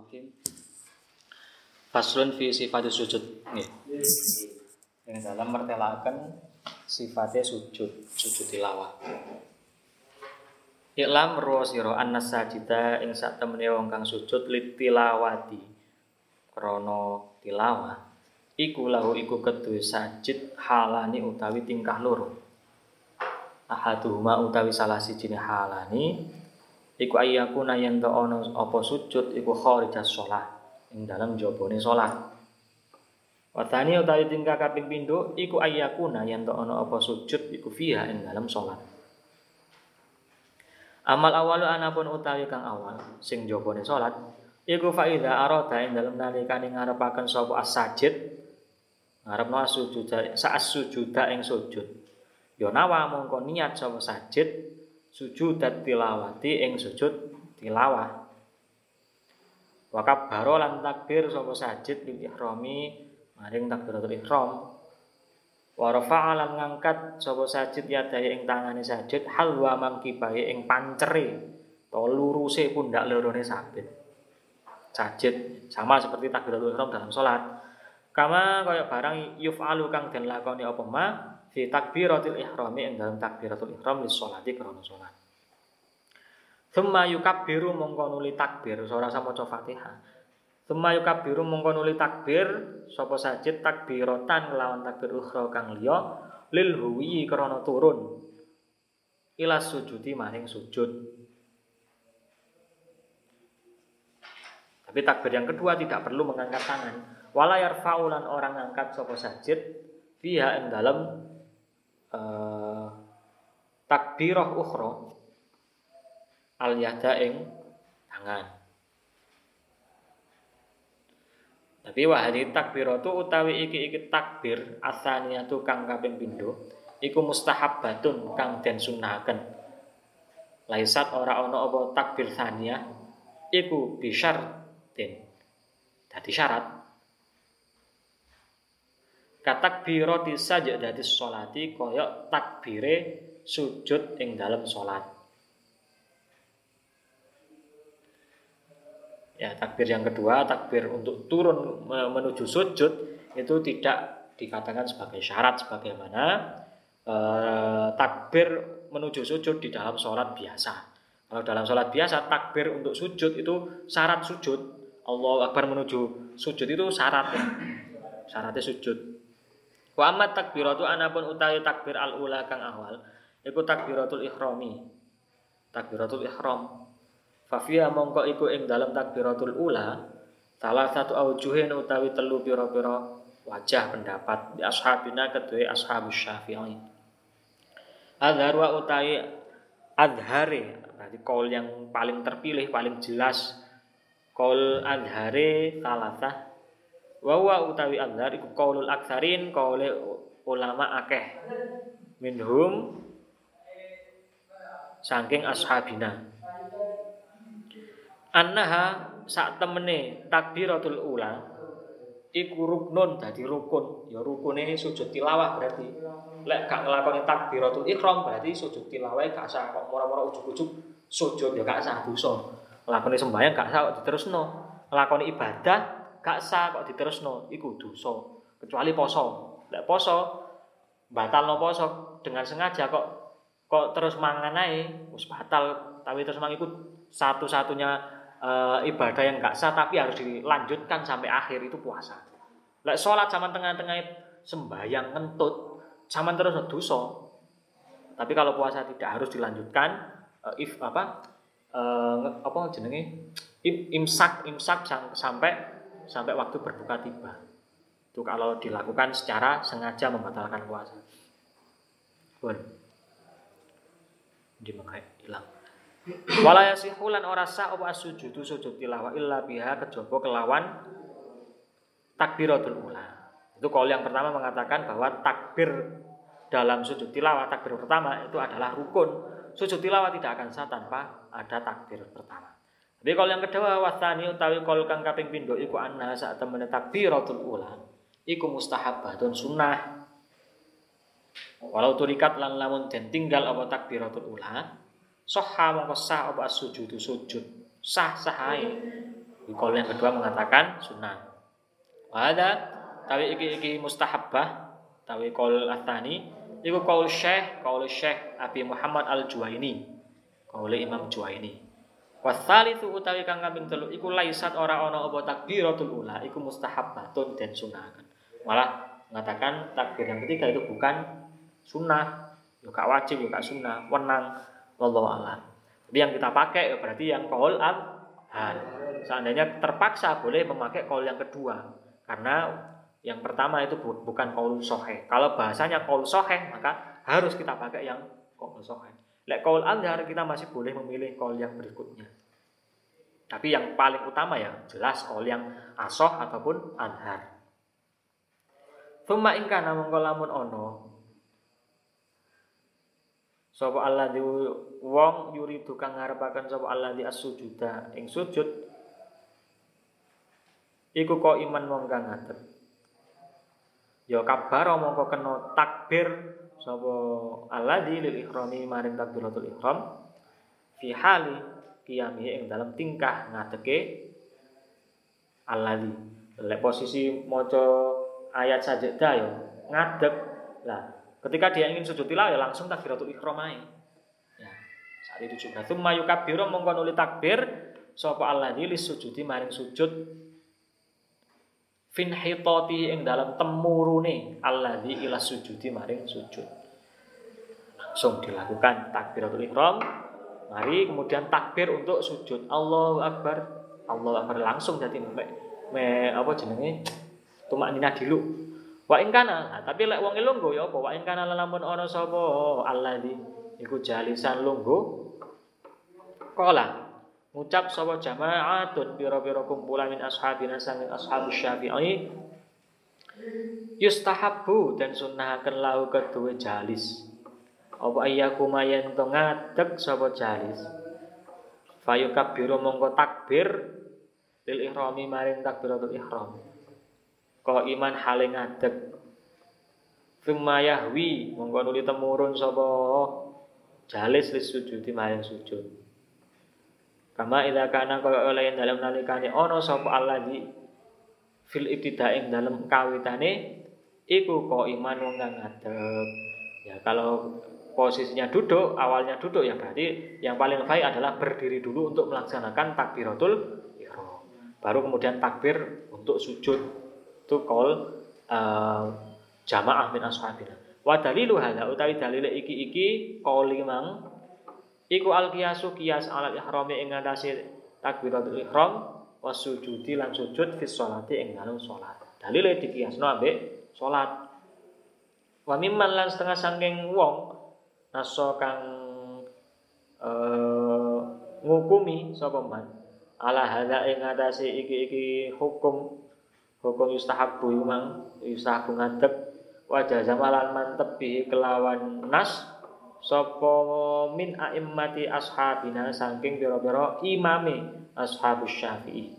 Bismillahirrahmanirrahim. Faslun fi sifat sujud. Nih. Yang dalam mertelakan sifatnya sujud, sujud tilawah. Iklam ro sira anna sajida ing sak temene wong kang sujud litilawati krana tilawah iku lahu iku kedue sajid halani utawi tingkah loro ahaduhuma utawi salah sijine halani iku ayyakuna yen to ana apa sujud iku kharijas shalah ing dalam jabone salat. Watani utawi tingkah kaping pindho iku ayyakuna yen to ana apa sujud iku fiha ing dalam salat. Amal awalu anapun utawi kang awal sing jabone salat iku faida arada ing dalem nalikane ngarepaken sapa as-sajid ngarepno sujud saat sujud ing sujud. Yo nawa mongko niat sapa sajid sujudat tilawati ing sujud tilawah. Wa kabbaro lan takbir sapa sajid lil ihrami maring takbiratul ihram. Wa rafa'a lan ngangkat sapa sajid yadahe ing tangane sajid halwa mangkibahe ing pancere to luruse pundak lorone sabit. Sajid sama seperti takbiratul ihram dalam salat. Kama kaya barang yuf'alu kang den lakoni apa ma fi takbiratul ihrami ing dalam takbiratul ihram lis sholati krana salat. Thumma yukabbiru mongko nuli takbir ora sama maca Fatihah. Thumma yukabbiru mongko nuli takbir sapa sajid takbiratan lawan takbir ukhra kang liya lil huwi krana turun ila sujudi maring sujud. Tapi takbir yang kedua tidak perlu mengangkat tangan. Wala yarfa'ulan orang angkat sapa sajid fiha ing dalam uh, takbirah ukhra al yada ing tangan. Tapi wahadi takbiratu utawi iki iki takbir asaniyatu kang kaping pindho iku mustahabbatun kang den sunahaken. Laisat ora ana apa takbir saniyah iku den. Dadi syarat katakbirati sajdati sholati koyok takbire sujud ing dalam sholat. Ya, takbir yang kedua, takbir untuk turun menuju sujud itu tidak dikatakan sebagai syarat sebagaimana eh, takbir menuju sujud di dalam sholat biasa. Kalau dalam sholat biasa, takbir untuk sujud itu syarat sujud. Allah Akbar menuju sujud itu syarat ya. Syaratnya sujud. Wa amma takbiratu anapun utawi takbir al ula kang awal iku takbiratul ikhrami. Takbiratul ihram. Fa fiha mongko iku ing dalam takbiratul ula salah satu aujuhin utawi telu pira-pira wajah pendapat di ashabina kedua ashabus syafi'i. Adhar wa utawi adhare berarti kaul yang paling terpilih paling jelas kaul adhare salasah Wa utawi azhar iku qaulul aksarin qaule ulama akeh. Minhum saking ashabina. Annaha sak temene takbiratul ula iku ruknun dadi rukun. Ya rukune sujud tilawah berarti. Lek gak nglakoni takbiratul ihram berarti sujud tilawah gak sah kok mora-mora ujug-ujug sujud ya gak sah dosa. Lakoni sembahyang gak sah kok diterusno. Lakoni ibadah gak sah kok diterusno iku dosa kecuali poso. Lek poso batal no poso. Dengan sengaja kok kok terus mangan ae wis batal. Tapi terus mang iku satu-satunya e, ibadah yang gak sah tapi harus dilanjutkan sampai akhir itu puasa. Lek sholat sama tengah-tengah sembahyang ngentut sama terus dosa. Tapi kalau puasa tidak harus dilanjutkan e, if apa e, apa jenenge? Imsak imsak sampai sampai waktu berbuka tiba. Itu kalau dilakukan secara sengaja membatalkan puasa. Pun. Di hilang. Wala yasihu lan ora sah apa sujudu sujud tilawah illa biha kejaba kelawan takbiratul ula. Itu kalau yang pertama mengatakan bahwa takbir dalam sujud tilawah takbir pertama itu adalah rukun. Sujud tilawah tidak akan sah tanpa ada takbir pertama. Tapi kalau yang kedua wasani utawi kol kang kaping pindho iku anna saat temene takbiratul ula iku mustahabbatun sunnah. Walau turikat lan lamun den tinggal apa takbiratul ula sahha mongko sah apa sujudu sujud sah sah ae Kaul yang kedua mengatakan sunnah. Ada tapi iki iki mustahabbah tapi kaul atani iku kaul Syekh kaul Syekh Abi Muhammad Al Juwaini kaul Imam Juwaini Wasalisu utawi kang kaping telu iku laisat ora ana apa takbiratul ula iku mustahabbatun dan sunnah. Malah mengatakan takbir yang ketiga itu bukan sunnah, yo gak wajib, yo gak sunnah, wenang wallahu a'lam. Tapi yang kita pakai ya berarti yang kaul al Seandainya terpaksa boleh memakai kaul yang kedua karena yang pertama itu bukan kaul sohe. Kalau bahasanya kaul sohe maka harus kita pakai yang kaul sohe. Lek kaul azhar kita masih boleh memilih kaul yang berikutnya. Tapi yang paling utama ya jelas kaul yang asoh ataupun anhar. Thumma ingkana mongko lamun ono Sapa Allah di wong yuri tukang ngarepaken sapa Allah di as-sujuda ing sujud iku kok iman wong kang ngadeg. Ya kabar mongko kena takbir sapa Allah di lil ihrami maring takbiratul ihram? Fi hali qiyami ing dalam tingkah ngadege Allah di lek posisi maca ayat sajadah ya ngadeg. Lah Ketika dia ingin sujud tilawah ya langsung takbiratul ihram. Ya, saat itu juga. Tsumma yukabbiru mongko nuli takbir. Sapa Allah li sujudi maring sujud fin hitati ing dalam temurune di ila sujudi maring sujud. Langsung dilakukan takbiratul ihram. Mari kemudian takbir untuk sujud. Allahu akbar. Allahu akbar langsung jadi me, me apa jenenge? Tumak nina dulu Wa ing kana, nah, tapi lek wong lungguh ya apa? Wa ing kana lamun ana sapa alladzi iku jalisan lungguh. Kala ngucap sapa jama'atun pira-pira kumpulan min ashabina sanging ashabus syafi'i yustahabbu dan sunnahaken lahu kedua jalis. Apa ayyaku mayen to ngadeg sapa jalis. Fayukabbiru mongko takbir lil ihrami maring takbiratul ihram. Kau iman hale ngadeg. Thumma yahwi mongko nuli temurun sapa jalis lis di mayang sujud. Kama ila kana kaya oleh dalam nalikane ana sapa alladzi fil ibtidaing dalam kawitane iku kok iman wong kang ngadeg. Ya kalau posisinya duduk, awalnya duduk ya berarti yang paling baik adalah berdiri dulu untuk melaksanakan takbiratul ihram. Baru kemudian takbir untuk sujud itu kol uh, jamaah min ashabina wa dalilu hadza utawi dalile iki iki qauli mang iku al qiyasu qiyas ala ihrami ing ngatasi takbiratul ihram wa sujudi lan sujud fi sholati ing dalem salat dalile dikiasno ambek salat wa mimman lan setengah sangking wong naso kang uh, ngukumi sapa man ala hadza ing ngatasi iki-iki hukum hukum yustahabu mang yustahabu ngadep wajah zamalan mantep bi kelawan nas sapa min aimmati ashabina saking pira-pira imame ashabus syafi'i.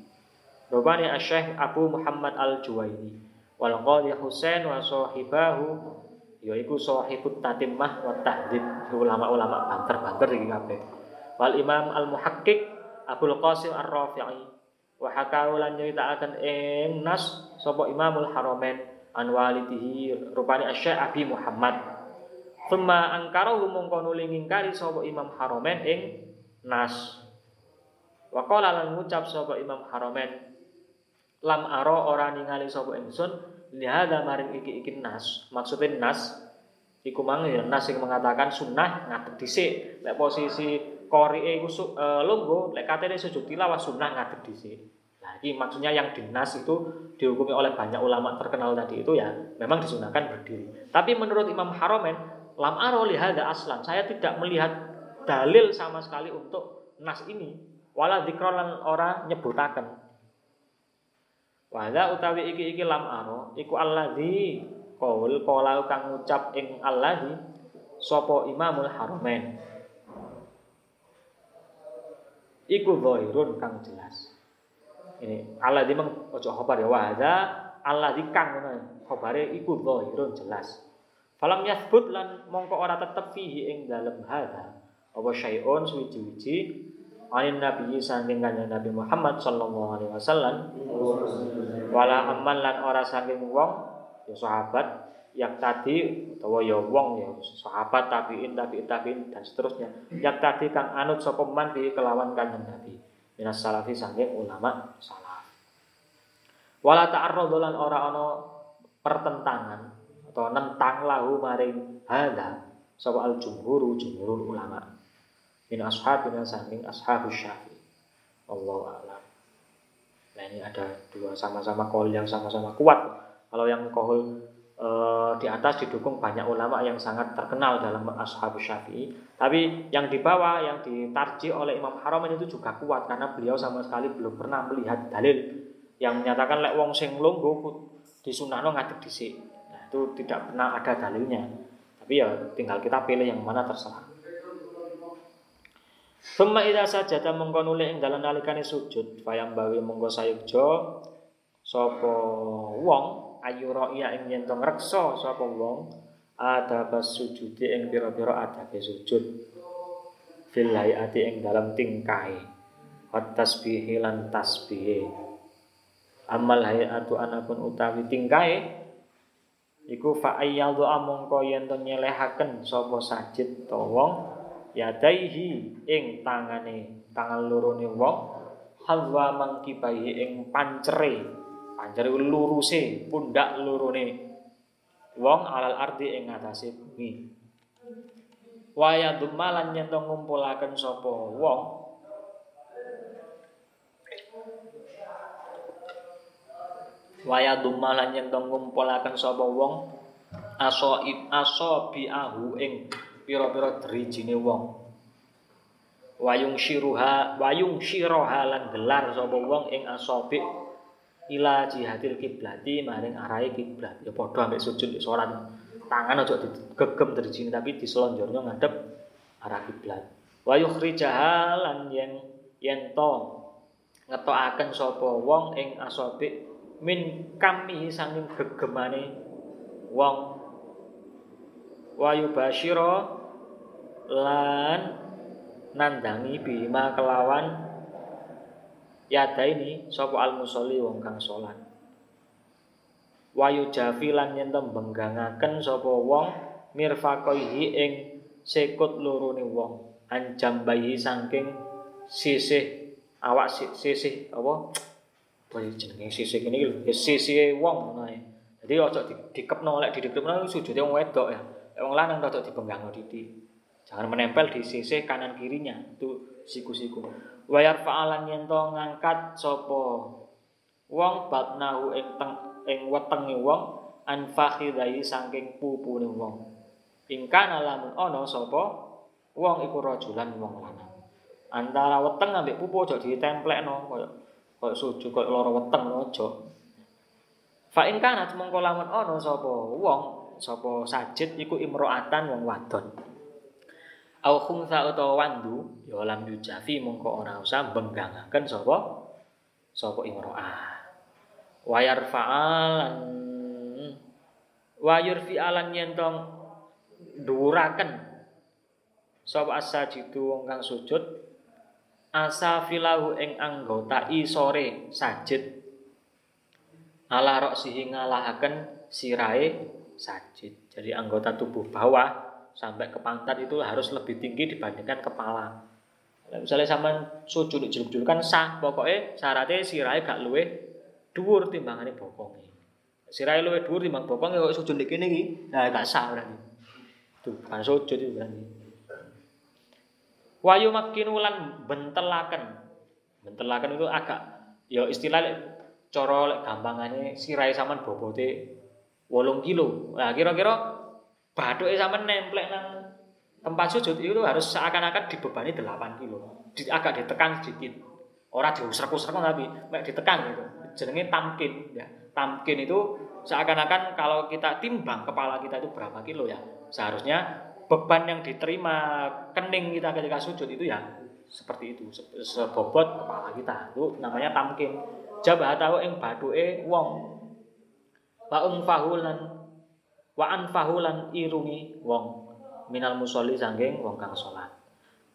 Rupane asyikh Abu Muhammad Al-Juwaini wal qadhi Husain wa sahibahu yaiku sahibut tatimmah wa tahdid ulama-ulama banter-banter iki kabeh. Wal Imam Al-Muhaqqiq Abdul Qasim Ar-Rafi'i wa hakau lan nyritakaken ing nas sapa Imamul Haramain an walidihi rupane Asy Abi Muhammad Thumma angkarahu mongko nuli ngingkari sapa Imam Haramain ing nas Wa qala lan ngucap sapa Imam Haramain lam aro ora ningali sapa ingsun lihada maring iki iki nas maksudnya nas iku mang ya nas sing mengatakan sunnah ngadeg dhisik lek posisi korike iku e, lungguh lek katene sujud tilawah sunah ngadeg dhisik. Nah, ini maksudnya yang dinas itu dihukumi oleh banyak ulama terkenal tadi itu ya memang disunahkan berdiri. Tapi menurut Imam Haromen, lam aro lihada aslan. Saya tidak melihat dalil sama sekali untuk nas ini. Wala dikrolan ora nyebutaken. Wala utawi iki iki lam aro iku alladzi qaul qala kang ngucap ing alladzi sapa Imamul Haromen iku zahirun kang jelas. Ini Allah di mang ojo khobar ya Allah di kang ngono. Khobare iku zahirun jelas. Falam yathbut lan mongko ora tetep fihi ing dalem hadza. Apa syai'un suwiji-wiji anin nabi saking kanjeng Nabi Muhammad sallallahu alaihi wasallam. Wala aman lan ora saking wong ya sahabat yang tadi utawa ya wong ya sahabat tabiin tabiin tabiin dan seterusnya. Yang tadi kang anut sapa man di kelawan kanjeng Nabi. Minas salafi saking ulama salaf. Wala ta'arradu lan ora ana pertentangan atau nentang lahu maring hadza sapa al jumhur jumhur ulama. Min ashabina saking ashabus syafi Allah alam. Nah ini ada dua sama-sama kol yang sama-sama kuat. Kalau yang kol e, di atas didukung banyak ulama yang sangat terkenal dalam ashabus syafi'i. Tapi yang di bawah yang ditarji oleh Imam Haram itu juga kuat karena beliau sama sekali belum pernah melihat dalil yang menyatakan lek wong sing longgo disunahno ngadeg dhisik. nah itu tidak pernah ada dalilnya. Tapi ya tinggal kita pilih yang mana terserah. Summa idza sajada mongko nuli ing dalan nalikane sujud fayam bawi mongko sayukja sapa wong ayu iya ing yen to ngreksa sapa wong ada pas sujud ing pira-pira adabe sujud. Fil hayati ing dalam tingkai wat tasbihi lan tasbihe. Amal hayatu anapun utawi tingkai iku fa ayyadhu amongko yen to nyelehaken sapa sajid to wong yadaihi ing tangane tangan lorone wong. Halwa mangkibahi ing pancere pancere luruse pundak lorone wong alal ardi ing ngatasé bumi. Waya dumalan yen ngumpulaken sapa wong waya dumalan yen ngumpulaken sapa wong aso aso biahu ing pira-pira drijine wong. Wayung syiruha wayung syiroha lan gelar sapa wong ing asabi ila jihadil kiblati maring arahe kiblat. Ya padha ambek sujud salat tangan aja digegem drijine tapi diselonjorno ngadep arah kiblat. Wa yukhrijaha lan yen yen to ngetokaken sapa wong ing asabi min kami sanging gegemane wong. Wa yubashira lan nandangi bima kelawan yada ini sapa al musolli wong kang salat. Wayu jafi lan yen benggangaken sapa wong mirfaqaihi ing sekut lorone wong. Anjam bayi saking sisih awak sisih apa apa jenenge sisih kene iki lho sisih wong ngono Jadi ojo dikepno lek didekepno sujude wong wedok ya. Wong lanang rada dipenggangno titik. Jangan menempel di sisi kanan kirinya itu siku-siku. Wayar fa'alan yen to ngangkat sapa wong batnahu ing teng ing wetenge wong an fakhidai saking pupune wong. Ing kana lamun ana sapa wong iku rajulan wong lanang. Antara weteng ambek pupu aja ditemplekno kaya kaya sujud kaya lara weteng aja. Fa ing kana mongko lamun ana sapa wong sapa sajid iku imro'atan wong wadon. Au khungsa utawa wandu ya lam yujafi mongko ora usah benggangaken sapa sapa imro'ah wa yarfa'alan wa yurfi'alan yen tong dhuwuraken sapa asajidu wong kang sujud asafilahu ing anggota isore sajid ala roksihi ngalahaken sirahe sajid jadi anggota tubuh bawah sampai ke pantat itu harus lebih tinggi dibandingkan kepala. Misalnya sama sujud juluk-juluk kan sah, pokoknya syaratnya sirai gak luwe dhuwur timbangannya bokonge. Sirai luwe dhuwur timbang bokonge kok sujud iki niki, nah gak sah berarti. Tuh, kan sujud itu berarti. Wayu makinulan bentelaken. Bentelaken itu agak ya istilah cara lek gampangane sirai sampean bobote 8 kilo. Nah, kira-kira Bathuke sampean nemplek nang tempat sujud itu harus seakan-akan dibebani 8 kilo. Di, agak ditekan sedikit. Orang diusrek-usrek tapi mek ditekan gitu. Jenenge tamkin ya. Tamkin itu seakan-akan kalau kita timbang kepala kita itu berapa kilo ya. Seharusnya beban yang diterima kening kita ketika sujud itu ya seperti itu. Sebobot kepala kita. Itu namanya tamkin. Jabah tahu ing baduke wong. Wa fahulan wa anfahu lan irungi wong. Minal musolli sangking wong kang salat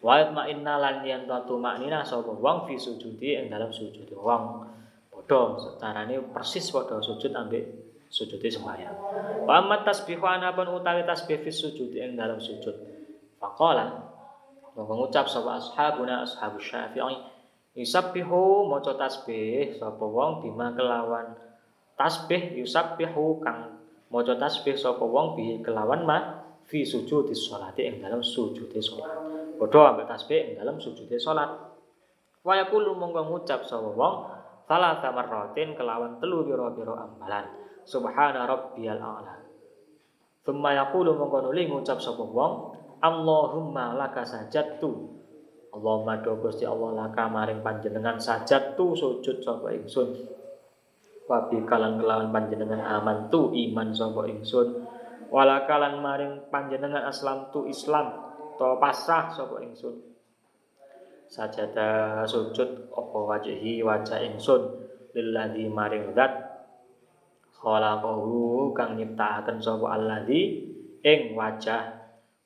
Wa ma'inna lan yen to maknina sapa wong fi sujudi ing dalam sujud wong. Padha carane persis padha sujud ambek sujud sembahyang. Wa amma tasbihu anapun utawi tasbih fi sujud ing dalam sujud. Faqala Maka ngucap sapa ashabuna ashabus syafi'i Yusabbihu maca tasbih sapa wong bima kelawan tasbih yusabbihu kang maca tasbih sapa wong bi kelawan ma fi sujudi sholati ing dalam sujudi salat. Padha ambek tasbih ing dalam sujudi salat. Wa yaqulu monggo ngucap sapa wong salasa marratin kelawan telu pira-pira ambalan. Subhana rabbiyal a'la. Thumma yaqulu monggo nuli ngucap sapa wong Allahumma laka sajadtu. Allahumma do Gusti Allah laka maring panjenengan sajadtu sujud sapa ingsun. Wabi kalan kelawan panjenengan aman tu iman sapa ingsun. Wala kalan maring panjenengan aslam tu Islam to pasrah sapa ingsun. Sajada sujud apa wajahi wajah ingsun. Lilladzi maring zat khalaqahu kang nyiptakaken sapa alladzi ing wajah.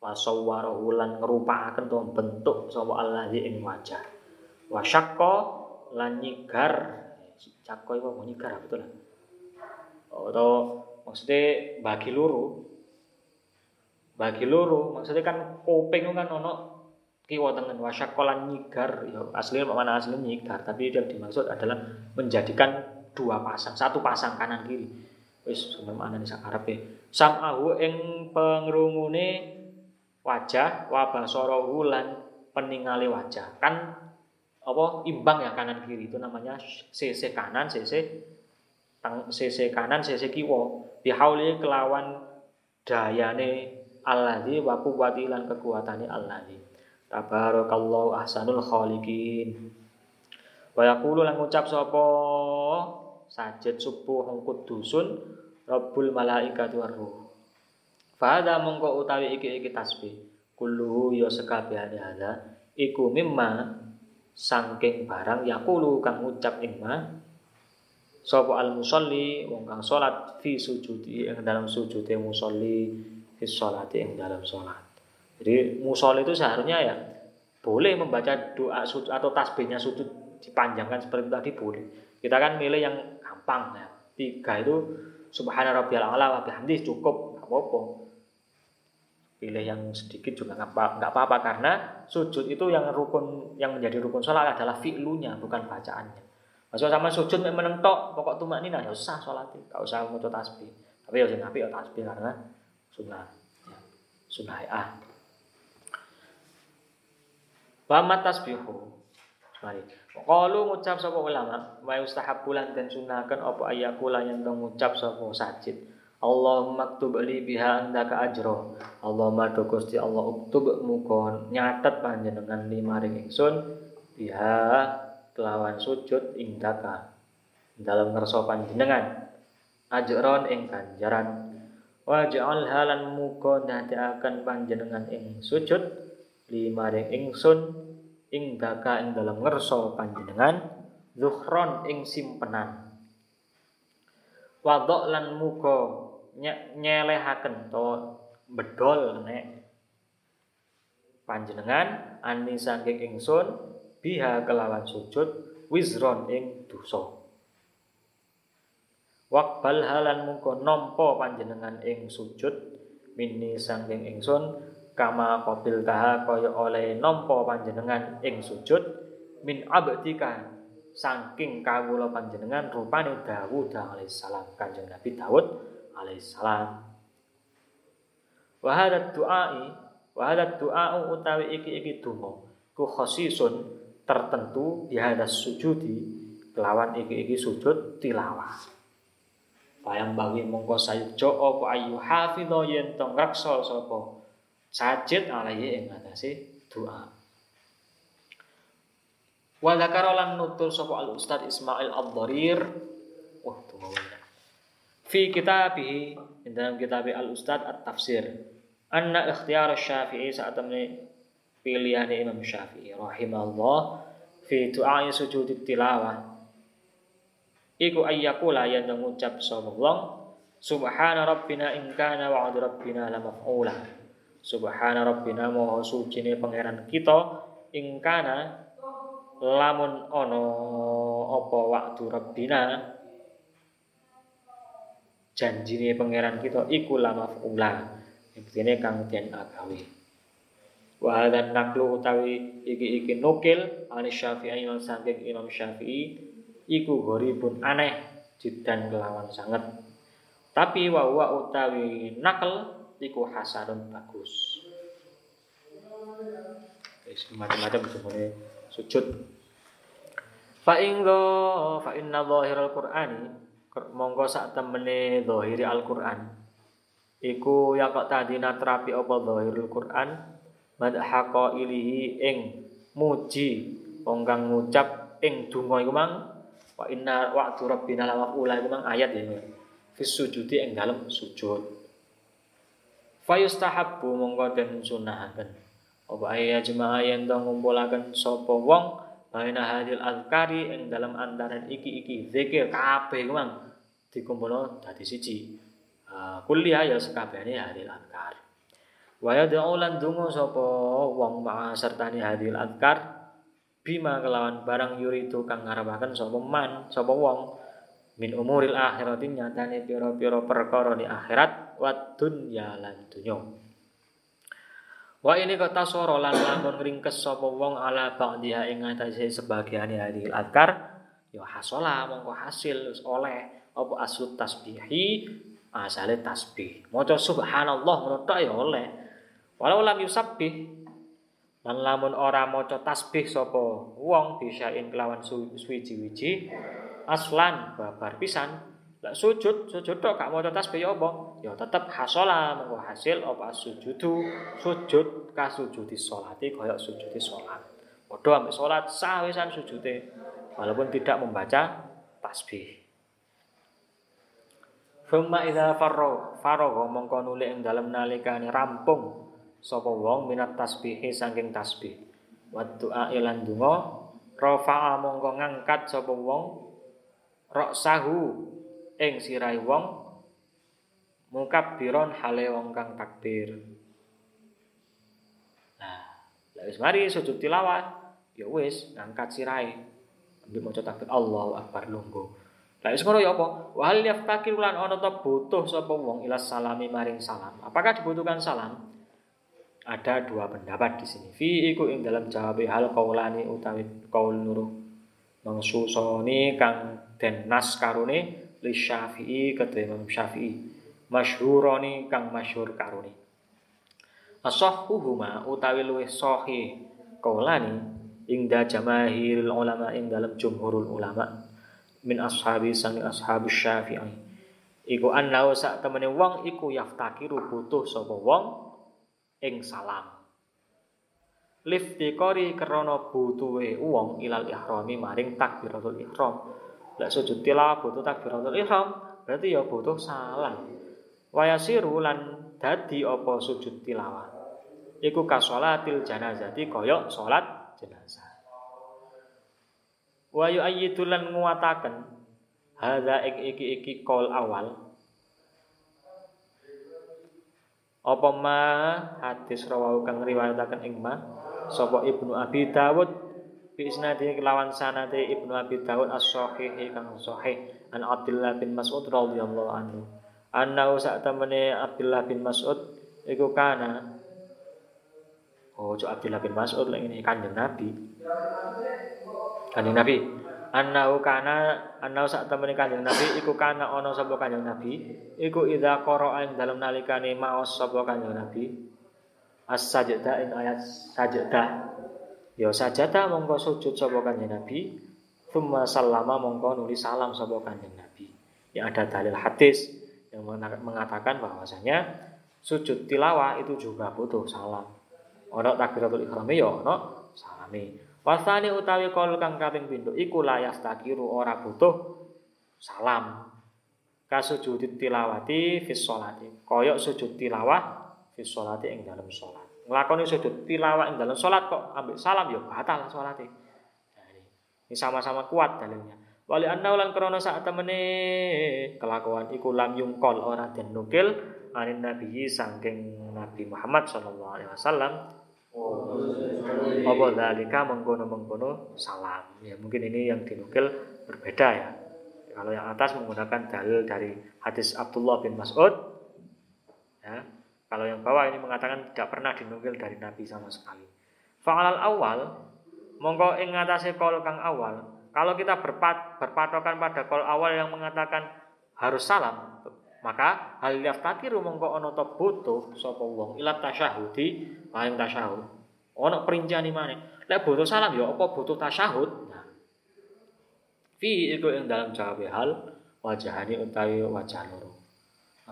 Wasawwarahu lan ngrupakaken to bentuk sapa allazi ing wajah. Wa syaqqa lan nyigar. Cakko iku mau nyigar betul atau maksudnya bagi luru. Bagi luru maksudnya kan kuping kan ono kiwa tengen wa syaqqa lan nyigar. Ya asli mana? Asli nyigar. Tapi yang dimaksud adalah menjadikan dua pasang satu pasang kanan kiri. Wis sebenarnya mana nih Arab ya samahu ing pengrungune wajah wa basarahu lan peningali wajah. Kan apa imbang ya kanan kiri. Itu namanya CC kanan CC tang CC kanan CC kiwa. Bihauli kelawan dayane alladzi wa quwwati lan kekuatane alladzi tabarakallahu ahsanul khaliqin wa yaqulu lan ngucap sapa sajid subuh kudusun rabbul malaikati waruh Fahada mongko utawi iki iki tasbih. Kulluhu ya sekabehane hada iku mimma sangking barang yaqulu kang ngucap ing ma sapa al musolli wong kang salat fi sujudi ing dalam sujude musolli fi sholati ing dalam salat. Jadi musolli itu seharusnya ya boleh membaca doa sujud atau tasbihnya sujud dipanjangkan seperti tadi boleh. Kita kan milih yang gampang ya. Tiga itu subhana rabbiyal a'la wa bihamdi cukup apa-apa pilih yang sedikit juga nggak apa-apa karena sujud itu yang rukun yang menjadi rukun sholat adalah fi'lunya bukan bacaannya. Maksudnya sama sujud memang menentok pokok tumak ini ya usah sholat nggak usah mau tasbih. Tapi ya sing ya tasbih karena sunnah ya, sunnah ah. Wa tasbihu. Mari. Qalu ngucap sapa ulama wa yustahabbulan dan sunahkan apa ayakula yang ngucap sapa sajid. Allahumma ktub li biha andaka ajro. Allahumma do Gusti Allah uktub muga nyatet panjenengan lima ring ingsun biha kelawan sujud indaka dalam ngerso panjenengan ajron ing ganjaran wa ja'al halan muga ndadekaken panjenengan ing sujud lima ring ingsun ing daka ing dalam ngerso panjenengan zuhron ing simpenan. Wadok lan muga nyelehaken to bedol nek panjenengan ani saking ingsun biha kelawan sujud wizron ing dosa. Wakbal halan muka nompo panjenengan ing sujud mini saking ingsun kama qabil taha kaya oleh nompo panjenengan ing sujud min abdika saking kawula panjenengan rupane Dawud alaihissalam kanjeng Nabi Dawud alaihissalam. Wa hadha du'ai wa hadha du'a'u utawi iki-iki donga ku khasisun tertentu di hadas sujudi kelawan iki-iki sujud tilawah. Bayang bagi mongko sayukjo apa ayu hafidho yen tong raksa sapa sajid alaihi ing atase doa. Wa dzakara lan nutur sapa al Ustaz Ismail Ad-Dharir. Wah, tunggu fi kitabihi dalam kitab al ustad at tafsir anna ikhtiyar syafi'i saat ini pilihan Imam Syafi'i rahimahullah fi du'a sujud tilawah iku ayyakula yang mengucap sapa wong subhana rabbina in kana wa'du rabbina la maf'ula subhana rabbina moho suci pangeran kita ingkana lamun ono apa waktu rabbina. Janjine pangeran kita iku lama ula Ibtine kang den agawe. Wa dan naklu utawi iki iki nukil ani syafi'i lan saking imam syafi'i iku pun aneh jidan kelawan sangat tapi wa utawi nakal iku hasanun bagus. Wis macam-macam sebenarnya sujud. Fa inggo fa inna zahiral qur'ani monggo sak temene zahiri Al-Qur'an. Iku ya kok tadi natrapi apa zahirul Qur'an? Madhaqa ilihi ing muji wong kang ngucap ing donga iku mang wa inna wa'du rabbina la wa'ula iku mang ayat ya. Fis sujudi ing dalem sujud fayustahabbu monggo den sunahaken apa ayya jemaah yen to ngumpulaken sapa wong baina hadil azkari ing dalam antaran iki-iki zikir kabeh mang dikumpulno dadi siji. Uh, kuliah ya sekabehane hadil azkar. Wa yad'u lan donga sapa wong ma sertane hadil azkar bima kelawan barang yuritu kang ngarepaken sapa man sapa wong min umuril akhirati nyatane pira-pira perkara di akhirat wa dunya lan dunya. Wa ini kata soro lan lamun ringkes sapa wong ala ba'diha ing atase sebagiane hadil adkar ya hasola mongko hasil oleh apa asut tasbihi asale tasbih. Maca subhanallah ngono ya oleh. Walau lam yusabbih lan lamun ora maca tasbih sapa wong bisain kelawan suwiji-wiji aslan babar pisan Lah sujud, sujud tok gak maca tasbih ya apa? Ya tetep hasola mengko hasil apa sujudu, sujud kasujudi salate kaya sujudi salat. Padha ambek salat sawisan sujude walaupun tidak membaca tasbih. Fumma idza farro faragha mongko nuli ing dalem nalikane rampung sapa wong minat tasbih saking tasbih. Wa du'a ilan donga rafa'a mongko ngangkat sapa wong sahu ing sirai wong mukabbiron hale wong kang takbir. Nah, lha wis mari sujud tilawah, ya wis ngangkat sirai. Ambil maca takbir Allahu Akbar lungguh. Lah wis ngono ya apa? Wa hal yaftakir lan ana ta butuh sapa wong ila salami maring salam. Apakah dibutuhkan salam? Ada dua pendapat di sini. Fi iku ing dalam jawab hal qaulani utawi qaul nuruh mangsusoni kang den nas karune li Syafi'i kata Imam Syafi'i. Masyhuroni kang masyhur karuni Asahhuhuma utawi luwih sahih kaulani ingda jamaahirul ulama ing dalam jumhurul ulama min ashabi sami ashabus Syafi'i. Iku annau sak temene wong iku yaftakiru butuh sapa wong ing salam. Liftikori krana butuhe wong ilal ihrami maring takbiratul ihram Lek sujud tilawah butuh takbiratul ihram, berarti ya butuh salam. Wayasiru lan dadi apa sujud tilawah. Iku kasolatil janazati koyok salat jenazah. Wa yu'ayyidu lan nguwataken hadza iki iki kol awal. Apa ma hadis rawahu kang riwayataken ing ma sapa Ibnu Abi Dawud Fi isnadi kelawan sanate Ibnu Abi Dawud as-sahih kang sahih an Abdullah bin Mas'ud radhiyallahu anhu. Annahu sak temene Abdullah bin Mas'ud iku kana Oh, cok Abdullah bin Mas'ud lek ini Kanjeng Nabi. Kanjeng Nabi. Annahu kana annahu sak temene Kanjeng Nabi iku kana ana sapa Kanjeng Nabi iku idza qara'a ing dalem nalikane maos sapa Kanjeng Nabi as-sajdah ing ayat sajdah Ya sajada mongko sujud sapa kanjeng Nabi, thumma sallama mongko nuli salam sapa kanjeng Nabi. Yang ada dalil hadis yang mengatakan bahwasanya sujud tilawah itu juga butuh salam. Ono takbiratul ihram ya ono salami. Wasani utawi kol kang kaping pindho iku layas takiru ora butuh salam. Kasujud tilawati fis sholati. Koyok sujud tilawah fis sholati ing dalam sholat nglakoni sujud tilawah ing dalam salat kok ambil salam ya batal. Nah, ini. sama-sama kuat dalilnya. Wali anna ulan krana sak temene kelakuan iku lam yungkol ora den nukil anin nabi saking Nabi Muhammad sallallahu alaihi wasallam. Apa dalika mengkono-mengkono salam. Ya mungkin ini yang dinukil berbeda ya. Kalau yang atas menggunakan dalil dari hadis Abdullah bin Mas'ud ya. Kalau yang bawah ini mengatakan tidak pernah dinukil dari Nabi sama sekali. Fa'alal awal mongko ing ngatasé kol kang awal. Kalau kita berpat, berpatokan pada kol awal yang mengatakan harus salam, maka hal yaftakiru mongko ana ta butuh sapa wong ila tasyahudi maring tasyahud. Ana perincian mana? Lek butuh salam ya apa butuh tasyahud? Nah. Fi iku ing dalam jawab hal wajahani utawi wajah loro.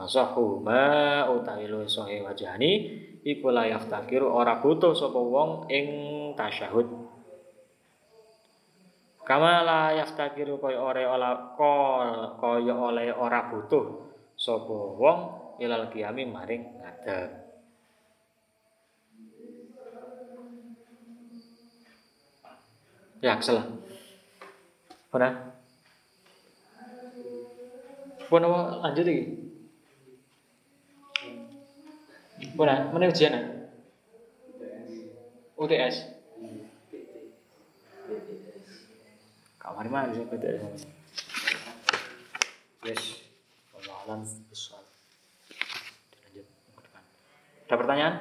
Sahuma utawi lu sohe wajani iku la yaftakiru ora butuh sapa wong ing tasyahud. Kama la yaftakiru kaya ora ola kaya oleh ora butuh sapa wong ilal kiami maring ngadeg. Ya, salah. Pernah? Pun lanjut lagi. Mana? Mana ujian? UTS. Kamar mana sih UTS? Yes. Allah alam besar. Lanjut. Ada pertanyaan?